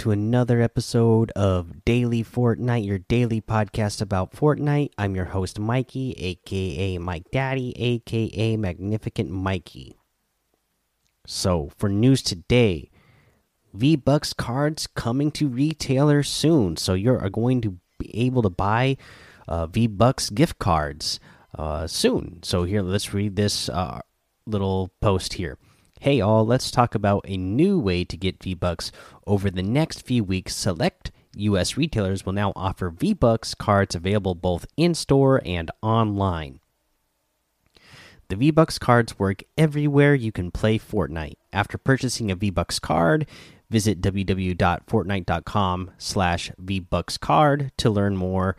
To another episode of Daily Fortnite, your daily podcast about Fortnite. I'm your host, Mikey, aka Mike Daddy, aka Magnificent Mikey. So, for news today, V Bucks cards coming to retailers soon. So, you're going to be able to buy uh, V Bucks gift cards uh, soon. So, here, let's read this uh, little post here. Hey, all, let's talk about a new way to get V Bucks. Over the next few weeks, select U.S. retailers will now offer V Bucks cards available both in store and online. The V Bucks cards work everywhere you can play Fortnite. After purchasing a V Bucks card, visit www.fortnite.com slash VBucksCard to learn more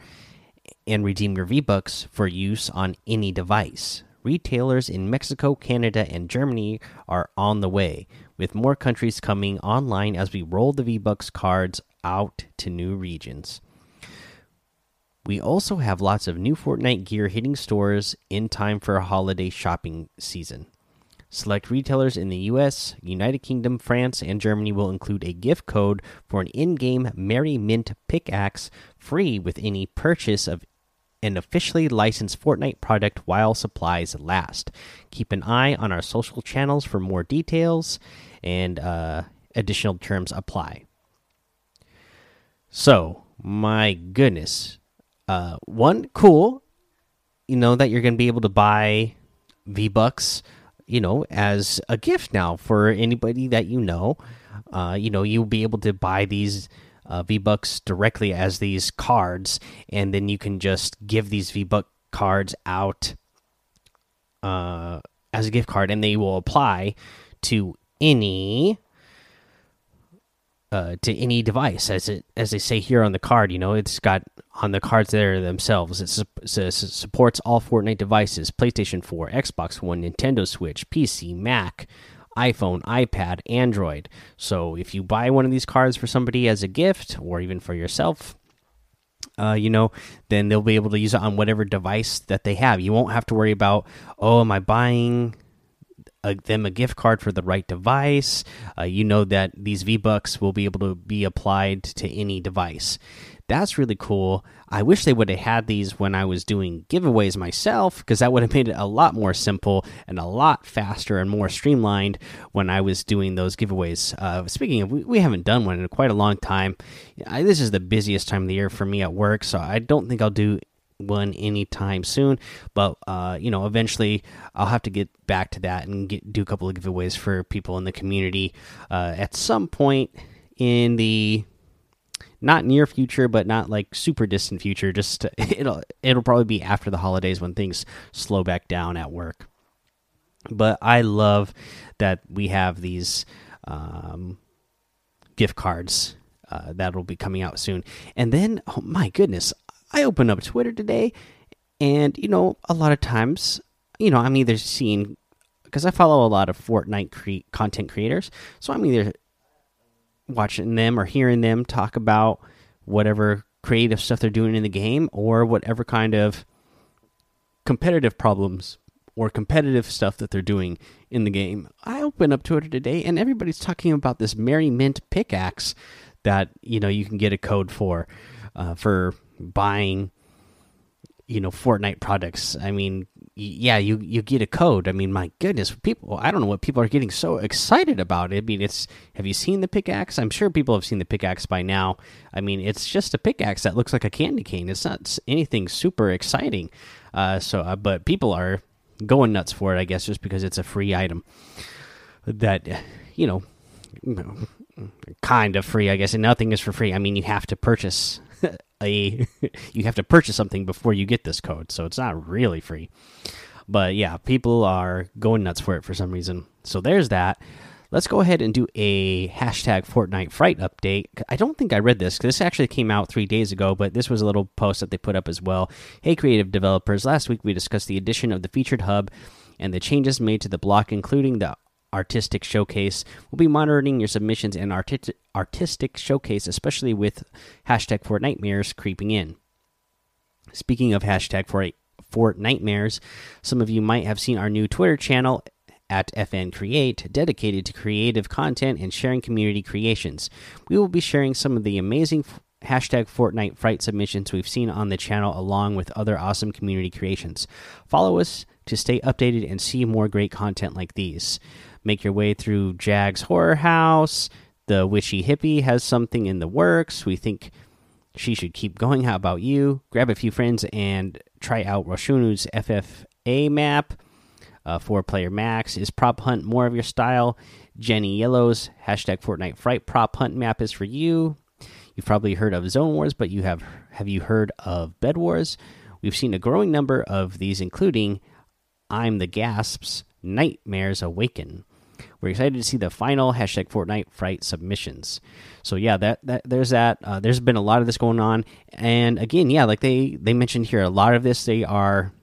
and redeem your V Bucks for use on any device. Retailers in Mexico, Canada, and Germany are on the way, with more countries coming online as we roll the V Bucks cards out to new regions. We also have lots of new Fortnite gear hitting stores in time for a holiday shopping season. Select retailers in the US, United Kingdom, France, and Germany will include a gift code for an in game Merry Mint pickaxe free with any purchase of an officially licensed Fortnite product while supplies last. Keep an eye on our social channels for more details and uh, additional terms apply. So, my goodness. Uh, one, cool, you know, that you're going to be able to buy V Bucks, you know, as a gift now for anybody that you know. Uh, you know, you'll be able to buy these uh, V Bucks directly as these cards, and then you can just give these V Buck cards out uh, as a gift card, and they will apply to any uh, to any device, as it as they say here on the card. You know, it's got on the cards there themselves. It, su it supports all Fortnite devices: PlayStation 4, Xbox One, Nintendo Switch, PC, Mac iPhone, iPad, Android. So if you buy one of these cards for somebody as a gift or even for yourself, uh, you know, then they'll be able to use it on whatever device that they have. You won't have to worry about, oh, am I buying a, them a gift card for the right device? Uh, you know that these V Bucks will be able to be applied to any device. That's really cool. I wish they would have had these when I was doing giveaways myself, because that would have made it a lot more simple and a lot faster and more streamlined when I was doing those giveaways. Uh, speaking of, we, we, haven't done one in quite a long time. I, this is the busiest time of the year for me at work, so I don't think I'll do one anytime soon. But uh, you know, eventually I'll have to get back to that and get, do a couple of giveaways for people in the community uh, at some point in the not near future, but not like super distant future. Just it'll it'll probably be after the holidays when things slow back down at work. But I love that we have these um, gift cards uh, that'll be coming out soon. And then, oh my goodness, I opened up Twitter today, and you know, a lot of times, you know, I'm either seeing because I follow a lot of Fortnite cre content creators, so I'm either watching them or hearing them talk about whatever creative stuff they're doing in the game or whatever kind of competitive problems or competitive stuff that they're doing in the game. I open up Twitter today and everybody's talking about this Merry Mint pickaxe that you know you can get a code for uh, for buying you know Fortnite products. I mean, yeah, you you get a code. I mean, my goodness, people. I don't know what people are getting so excited about. I mean, it's. Have you seen the pickaxe? I'm sure people have seen the pickaxe by now. I mean, it's just a pickaxe that looks like a candy cane. It's not anything super exciting. Uh, so, uh, but people are going nuts for it. I guess just because it's a free item that you know, kind of free. I guess, and nothing is for free. I mean, you have to purchase a you have to purchase something before you get this code, so it's not really free. But yeah, people are going nuts for it for some reason. So there's that. Let's go ahead and do a hashtag Fortnite Fright update. I don't think I read this. Because this actually came out three days ago, but this was a little post that they put up as well. Hey, creative developers! Last week we discussed the addition of the featured hub and the changes made to the block, including the artistic showcase. We'll be monitoring your submissions and arti artistic showcase, especially with hashtag Fortnitemares creeping in. Speaking of hashtag for Fortnitemares, some of you might have seen our new Twitter channel at FN Create, dedicated to creative content and sharing community creations. We will be sharing some of the amazing hashtag Fortnite Fright submissions we've seen on the channel, along with other awesome community creations. Follow us to stay updated and see more great content like these. Make your way through Jag's Horror House. The Witchy Hippie has something in the works. We think she should keep going. How about you? Grab a few friends and try out Roshunu's FFA map. Uh, four player max is prop hunt more of your style. Jenny Yellow's hashtag Fortnite Fright prop hunt map is for you. You've probably heard of Zone Wars, but you have have you heard of Bed Wars? We've seen a growing number of these, including I'm the Gasps, Nightmares Awaken. We're excited to see the final hashtag Fortnite Fright submissions. So yeah, that, that there's that. Uh, there's been a lot of this going on, and again, yeah, like they they mentioned here, a lot of this they are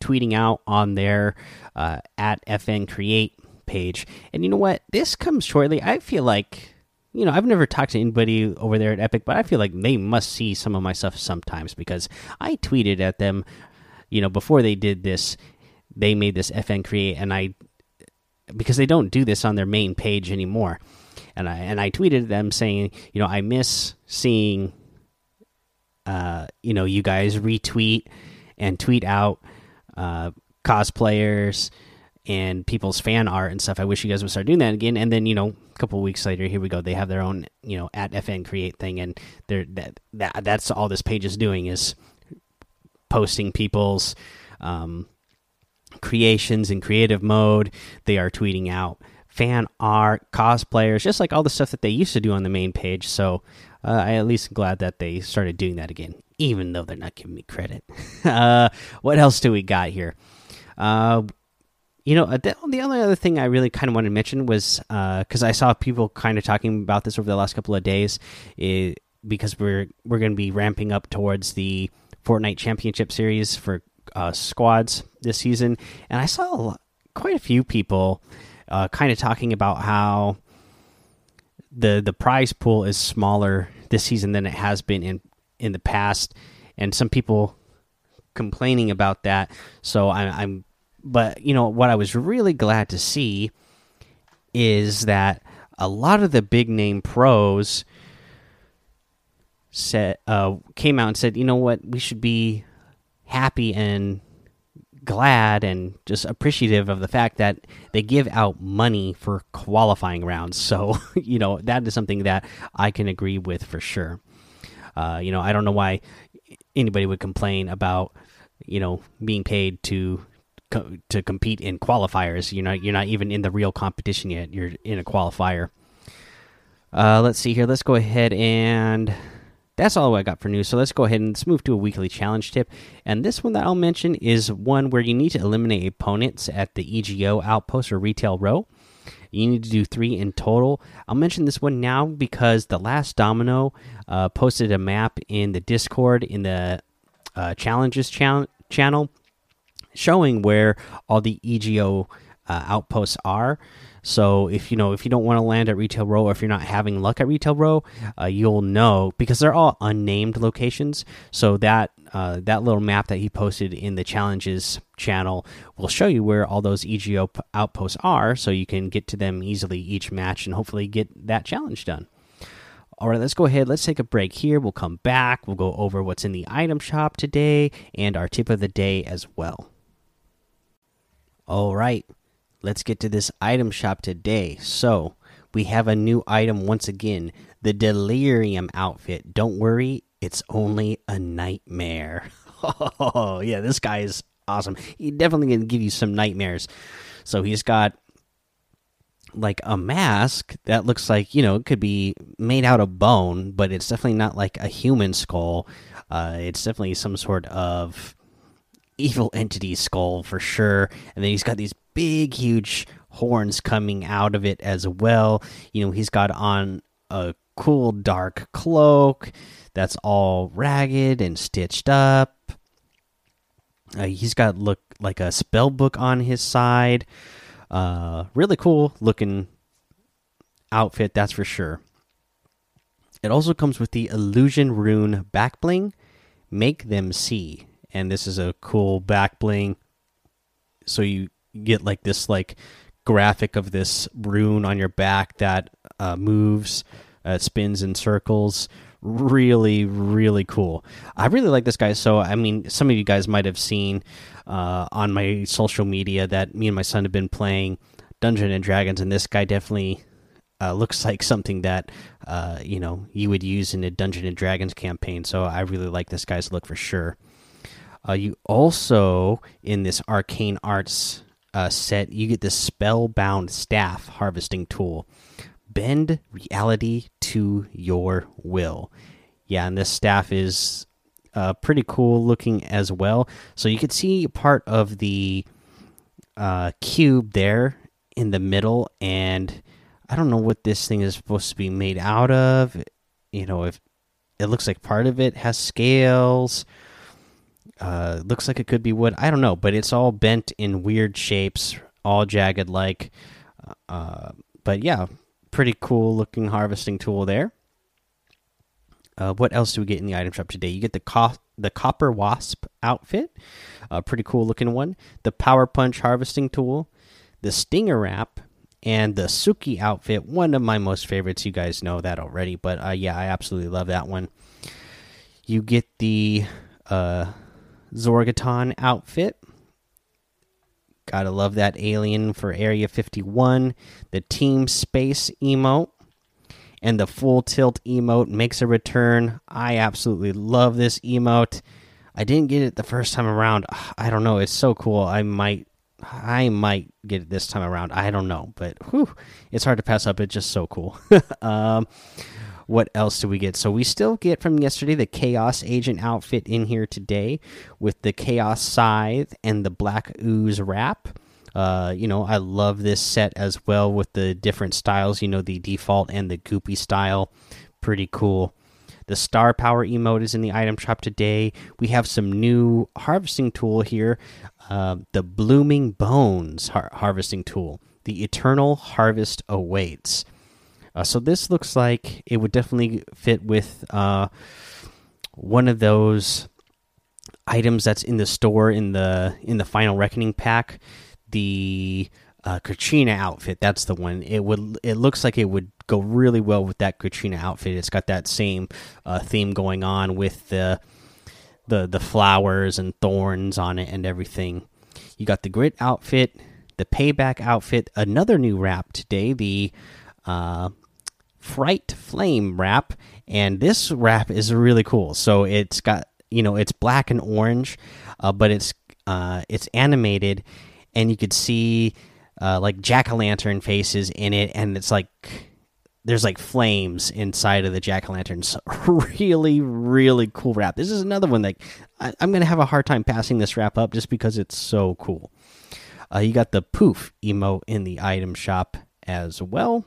tweeting out on their uh, at FN Create page. And you know what? This comes shortly. I feel like you know, I've never talked to anybody over there at Epic, but I feel like they must see some of my stuff sometimes because I tweeted at them, you know, before they did this, they made this FN create, and I, because they don't do this on their main page anymore, and I and I tweeted them saying, you know, I miss seeing, uh, you know, you guys retweet and tweet out, uh, cosplayers and people's fan art and stuff. I wish you guys would start doing that again. And then you know, a couple weeks later, here we go. They have their own you know at FN create thing, and they're that, that that's all this page is doing is posting people's um, creations in creative mode. They are tweeting out fan art, cosplayers, just like all the stuff that they used to do on the main page. So uh, I at least glad that they started doing that again, even though they're not giving me credit. uh, what else do we got here? Uh, you know, the, the only other thing I really kind of wanted to mention was because uh, I saw people kind of talking about this over the last couple of days, it, because we're we're going to be ramping up towards the Fortnite Championship Series for uh, squads this season, and I saw a lot, quite a few people uh, kind of talking about how the the prize pool is smaller this season than it has been in in the past, and some people complaining about that. So I, I'm but you know what I was really glad to see is that a lot of the big name pros said uh, came out and said, you know what, we should be happy and glad and just appreciative of the fact that they give out money for qualifying rounds. So you know that is something that I can agree with for sure. Uh, you know, I don't know why anybody would complain about you know being paid to to compete in qualifiers. You're not you're not even in the real competition yet. You're in a qualifier. Uh, let's see here. Let's go ahead and that's all I got for news. So let's go ahead and let's move to a weekly challenge tip. And this one that I'll mention is one where you need to eliminate opponents at the EGO outpost or retail row. You need to do three in total. I'll mention this one now because the last Domino uh, posted a map in the Discord in the uh, challenges channel showing where all the EGO uh, outposts are. So if you know if you don't want to land at retail row or if you're not having luck at retail row, uh, you'll know because they're all unnamed locations. So that uh, that little map that he posted in the challenges channel will show you where all those EGO outposts are, so you can get to them easily each match and hopefully get that challenge done. All right, let's go ahead. Let's take a break here. We'll come back. We'll go over what's in the item shop today and our tip of the day as well. All right, let's get to this item shop today. So, we have a new item once again the Delirium outfit. Don't worry, it's only a nightmare. Oh, yeah, this guy is awesome. He definitely to give you some nightmares. So, he's got like a mask that looks like, you know, it could be made out of bone, but it's definitely not like a human skull. Uh, it's definitely some sort of evil entity skull for sure. And then he's got these big, huge horns coming out of it as well. You know, he's got on a cool dark cloak that's all ragged and stitched up. Uh, he's got look like a spell book on his side. Uh, really cool looking outfit, that's for sure. It also comes with the illusion rune back bling. Make them see and this is a cool back bling. So you get like this like graphic of this rune on your back that uh, moves, uh, spins in circles. Really, really cool. I really like this guy. So, I mean, some of you guys might have seen uh, on my social media that me and my son have been playing Dungeon and Dragons, and this guy definitely uh, looks like something that uh, you know you would use in a Dungeon and Dragons campaign. So I really like this guy's look for sure. Uh, you also in this arcane arts uh, set you get this spellbound staff harvesting tool. Bend reality to your will. Yeah, and this staff is uh, pretty cool looking as well. So you can see part of the uh, cube there in the middle, and I don't know what this thing is supposed to be made out of. You know, if it looks like part of it has scales, uh, looks like it could be wood. I don't know, but it's all bent in weird shapes, all jagged like. Uh, but yeah, pretty cool looking harvesting tool there. Uh, what else do we get in the item shop today? You get the co the copper wasp outfit, a pretty cool looking one. The power punch harvesting tool, the stinger wrap, and the Suki outfit. One of my most favorites. You guys know that already, but uh, yeah, I absolutely love that one. You get the uh, Zorgoton outfit. Gotta love that alien for Area 51. The Team Space emote and the full tilt emote makes a return. I absolutely love this emote. I didn't get it the first time around. I don't know. It's so cool. I might I might get it this time around. I don't know, but whew, it's hard to pass up. It's just so cool. um, what else do we get? So we still get from yesterday the Chaos Agent outfit in here today with the Chaos Scythe and the Black Ooze wrap. Uh, you know, I love this set as well with the different styles. You know, the default and the goopy style, pretty cool. The star power emote is in the item shop today. We have some new harvesting tool here. Uh, the blooming bones har harvesting tool. The eternal harvest awaits. Uh, so this looks like it would definitely fit with uh, one of those items that's in the store in the in the final reckoning pack the uh, Catrina outfit. That's the one. It would. It looks like it would go really well with that Catrina outfit. It's got that same uh, theme going on with the the the flowers and thorns on it and everything. You got the grit outfit, the payback outfit, another new wrap today. The uh, fright flame wrap, and this wrap is really cool. So it's got you know it's black and orange, uh, but it's uh, it's animated and you could see uh, like jack o' lantern faces in it, and it's like there's like flames inside of the jack o' lanterns. really, really cool wrap. This is another one that I, am gonna have a hard time passing this wrap up just because it's so cool. Uh, you got the poof emote in the item shop as well.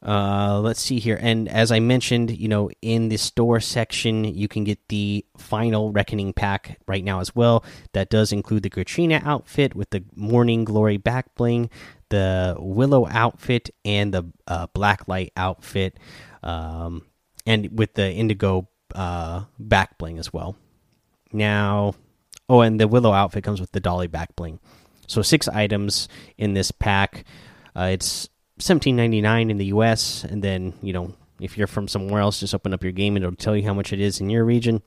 Uh, let's see here. And as I mentioned, you know, in the store section, you can get the final Reckoning pack right now as well. That does include the Catrina outfit with the Morning Glory back bling, the Willow outfit, and the uh, Blacklight outfit, um, and with the Indigo uh, back bling as well. Now, oh, and the Willow outfit comes with the Dolly back bling. So six items in this pack. Uh, it's seventeen ninety nine in the U.S. and then you know if you're from somewhere else, just open up your game and it'll tell you how much it is in your region.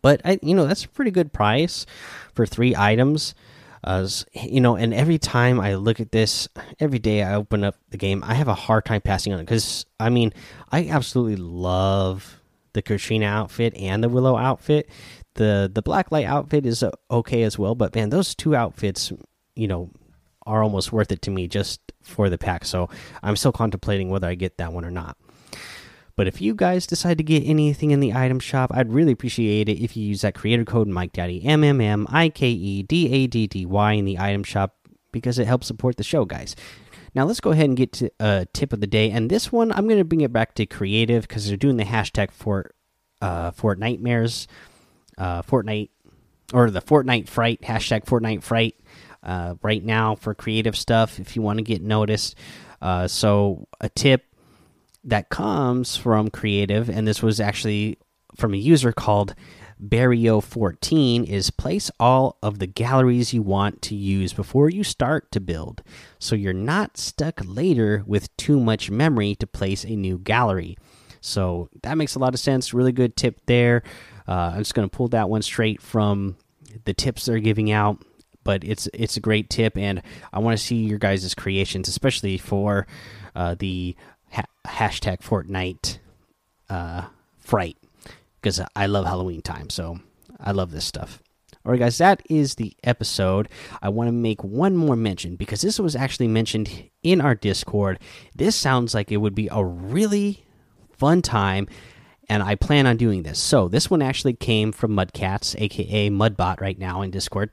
But I, you know, that's a pretty good price for three items. Uh, you know, and every time I look at this, every day I open up the game, I have a hard time passing on it because I mean, I absolutely love the Catrina outfit and the Willow outfit. the The Blacklight outfit is uh, okay as well, but man, those two outfits, you know, are almost worth it to me just for the pack. So I'm still contemplating whether I get that one or not. But if you guys decide to get anything in the item shop, I'd really appreciate it if you use that creator code Mike Daddy M M M I K E D A D D Y in the item shop because it helps support the show, guys. Now let's go ahead and get to a tip of the day, and this one I'm going to bring it back to creative because they're doing the hashtag for uh, nightmares, uh, Fortnite or the Fortnite Fright hashtag Fortnite Fright uh, right now for creative stuff if you want to get noticed. Uh, so, a tip that comes from creative, and this was actually from a user called Barrio 14 is place all of the galleries you want to use before you start to build, so you're not stuck later with too much memory to place a new gallery. So that makes a lot of sense. Really good tip there. Uh, I'm just going to pull that one straight from the tips they're giving out, but it's it's a great tip, and I want to see your guys' creations, especially for uh, the ha hashtag Fortnite uh, fright because I love Halloween time. So I love this stuff. All right, guys, that is the episode. I want to make one more mention because this was actually mentioned in our Discord. This sounds like it would be a really fun time, and I plan on doing this. So, this one actually came from Mudcats, aka Mudbot, right now in Discord.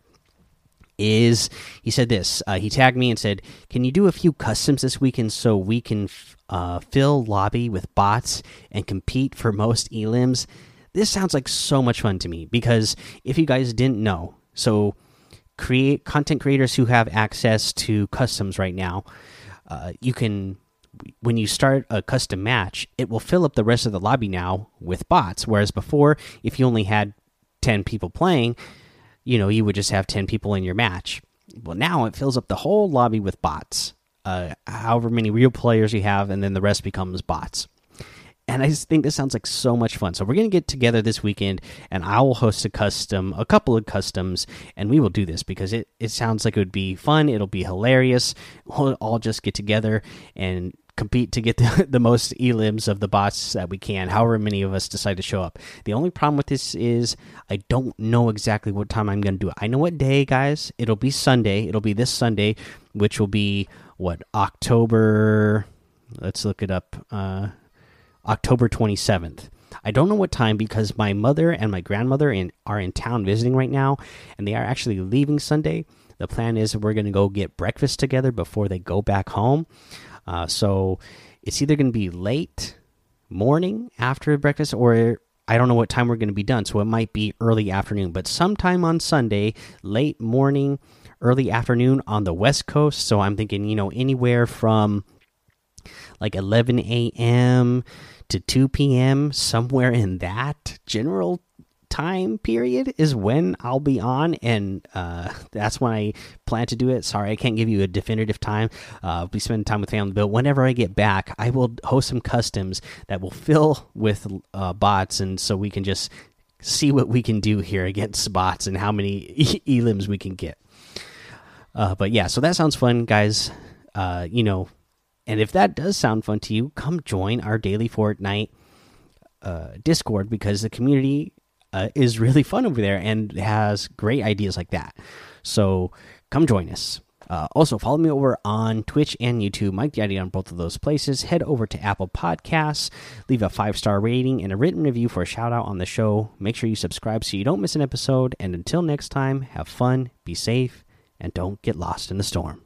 Is he said this? Uh, he tagged me and said, "Can you do a few customs this weekend so we can uh, fill lobby with bots and compete for most elims?" this sounds like so much fun to me because if you guys didn't know, so create content creators who have access to customs right now, uh, you can when you start a custom match, it will fill up the rest of the lobby now with bots. Whereas before, if you only had ten people playing, you know you would just have ten people in your match. Well, now it fills up the whole lobby with bots. Uh, however many real players you have, and then the rest becomes bots and I just think this sounds like so much fun. So we're gonna get together this weekend, and I will host a custom, a couple of customs, and we will do this because it it sounds like it would be fun. It'll be hilarious. We'll all just get together and compete to get the, the most elims of the bots that we can. However many of us decide to show up. The only problem with this is I don't know exactly what time I'm gonna do it. I know what day, guys. It'll be Sunday. It'll be this Sunday, which will be what October. Let's look it up. Uh, October 27th. I don't know what time because my mother and my grandmother in, are in town visiting right now, and they are actually leaving Sunday. The plan is we're going to go get breakfast together before they go back home. Uh, so it's either going to be late morning after breakfast, or I don't know what time we're going to be done. So it might be early afternoon, but sometime on Sunday, late morning, early afternoon on the West Coast. So I'm thinking, you know, anywhere from like 11 a.m to 2 p.m., somewhere in that general time period is when I'll be on, and uh, that's when I plan to do it. Sorry, I can't give you a definitive time. Uh, be spending time with family, but whenever I get back, I will host some customs that will fill with uh, bots, and so we can just see what we can do here against bots and how many elims we can get. Uh, but yeah, so that sounds fun, guys. Uh, you know, and if that does sound fun to you, come join our daily Fortnite uh, Discord because the community uh, is really fun over there and has great ideas like that. So come join us. Uh, also, follow me over on Twitch and YouTube. Mike ID on both of those places. Head over to Apple Podcasts, leave a five star rating and a written review for a shout out on the show. Make sure you subscribe so you don't miss an episode. And until next time, have fun, be safe, and don't get lost in the storm.